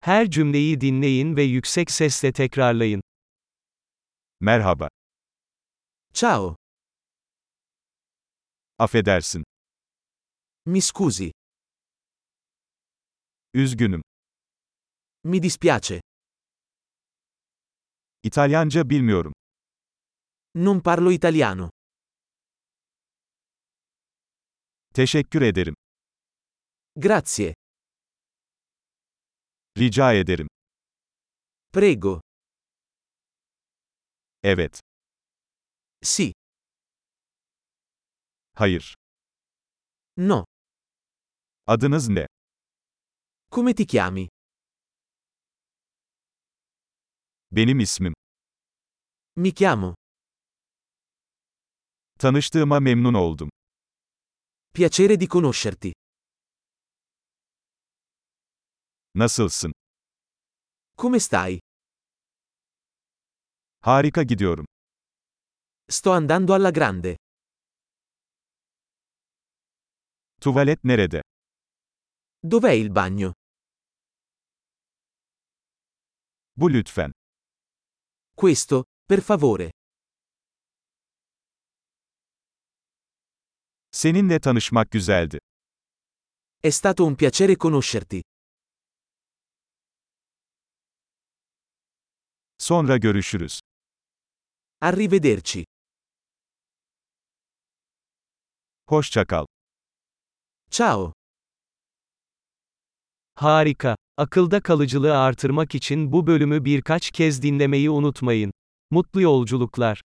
Her cümleyi dinleyin ve yüksek sesle tekrarlayın. Merhaba. Ciao, Affedersin. mi scusi, Üzgünüm. mi dispiace, İtalyanca bilmiyorum. non parlo italiano. Teşekkür ederim. Grazie, Rica ederim. prego, Evet. sì, Hayır. no. Adınız ne? Come ti chiami? Benim ismim. Mi chiamo. Tanıştığıma memnun oldum. Piacere di conoscerti. Nasılsın? Come stai? Harika gidiyorum. Sto andando alla grande. Tuvalet nerede? Dov'è il bagno? Bu lütfen. Questo, per favore. Seninle tanışmak güzeldi. È stato un piacere conoscerti. Sonra görüşürüz. Arrivederci. Hoşça kal. Ciao. Harika. Akılda kalıcılığı artırmak için bu bölümü birkaç kez dinlemeyi unutmayın. Mutlu yolculuklar.